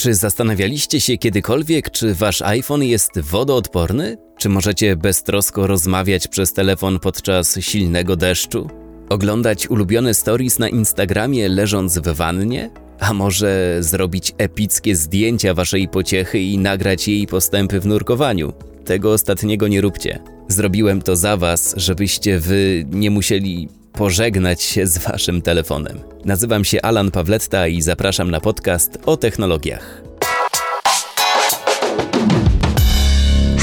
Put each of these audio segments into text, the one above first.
Czy zastanawialiście się kiedykolwiek, czy wasz iPhone jest wodoodporny? Czy możecie beztrosko rozmawiać przez telefon podczas silnego deszczu? Oglądać ulubione stories na Instagramie leżąc w wannie? A może zrobić epickie zdjęcia waszej pociechy i nagrać jej postępy w nurkowaniu? Tego ostatniego nie róbcie. Zrobiłem to za was, żebyście wy nie musieli pożegnać się z waszym telefonem. Nazywam się Alan Pawletta i zapraszam na podcast o technologiach.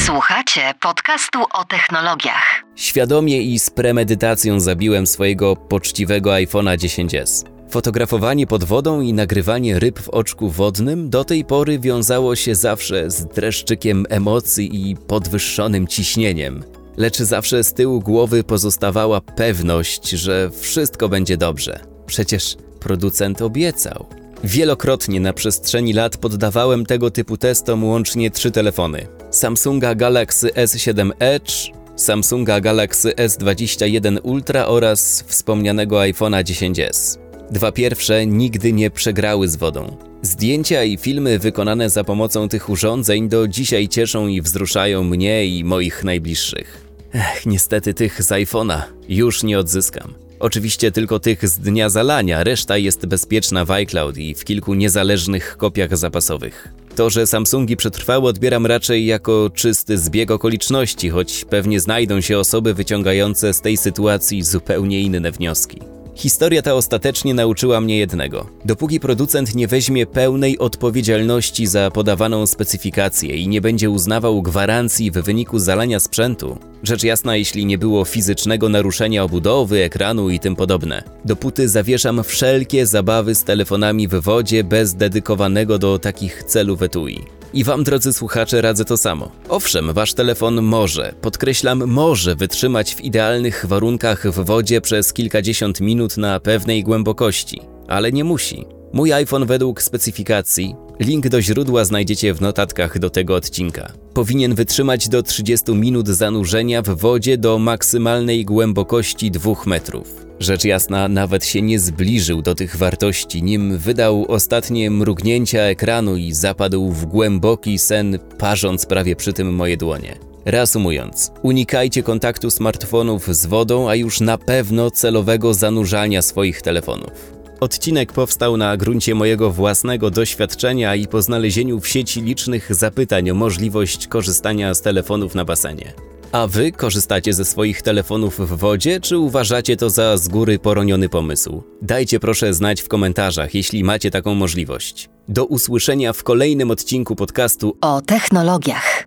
Słuchacie podcastu o technologiach. Świadomie i z premedytacją zabiłem swojego poczciwego iPhone'a 10s. Fotografowanie pod wodą i nagrywanie ryb w oczku wodnym do tej pory wiązało się zawsze z dreszczykiem emocji i podwyższonym ciśnieniem. Lecz zawsze z tyłu głowy pozostawała pewność, że wszystko będzie dobrze. Przecież producent obiecał. Wielokrotnie na przestrzeni lat poddawałem tego typu testom łącznie trzy telefony: Samsunga Galaxy S7 Edge, Samsunga Galaxy S21 Ultra oraz wspomnianego iPhone'a 10s. Dwa pierwsze nigdy nie przegrały z wodą. Zdjęcia i filmy wykonane za pomocą tych urządzeń do dzisiaj cieszą i wzruszają mnie i moich najbliższych. Ech, niestety tych z iPhone'a już nie odzyskam. Oczywiście tylko tych z dnia zalania, reszta jest bezpieczna w iCloud i w kilku niezależnych kopiach zapasowych. To, że Samsungi przetrwały odbieram raczej jako czysty zbieg okoliczności, choć pewnie znajdą się osoby wyciągające z tej sytuacji zupełnie inne wnioski. Historia ta ostatecznie nauczyła mnie jednego. Dopóki producent nie weźmie pełnej odpowiedzialności za podawaną specyfikację i nie będzie uznawał gwarancji w wyniku zalania sprzętu, rzecz jasna, jeśli nie było fizycznego naruszenia obudowy, ekranu i tym podobne, dopóty zawieszam wszelkie zabawy z telefonami w wodzie bez dedykowanego do takich celów etui. I wam, drodzy słuchacze, radzę to samo. Owszem, wasz telefon może, podkreślam, może wytrzymać w idealnych warunkach w wodzie przez kilkadziesiąt minut na pewnej głębokości, ale nie musi. Mój iPhone według specyfikacji, link do źródła znajdziecie w notatkach do tego odcinka, powinien wytrzymać do 30 minut zanurzenia w wodzie do maksymalnej głębokości 2 metrów. Rzecz jasna, nawet się nie zbliżył do tych wartości, nim wydał ostatnie mrugnięcia ekranu i zapadł w głęboki sen, parząc prawie przy tym moje dłonie. Reasumując, unikajcie kontaktu smartfonów z wodą, a już na pewno celowego zanurzania swoich telefonów. Odcinek powstał na gruncie mojego własnego doświadczenia i po znalezieniu w sieci licznych zapytań o możliwość korzystania z telefonów na basenie. A wy korzystacie ze swoich telefonów w wodzie, czy uważacie to za z góry poroniony pomysł? Dajcie proszę znać w komentarzach, jeśli macie taką możliwość. Do usłyszenia w kolejnym odcinku podcastu O technologiach.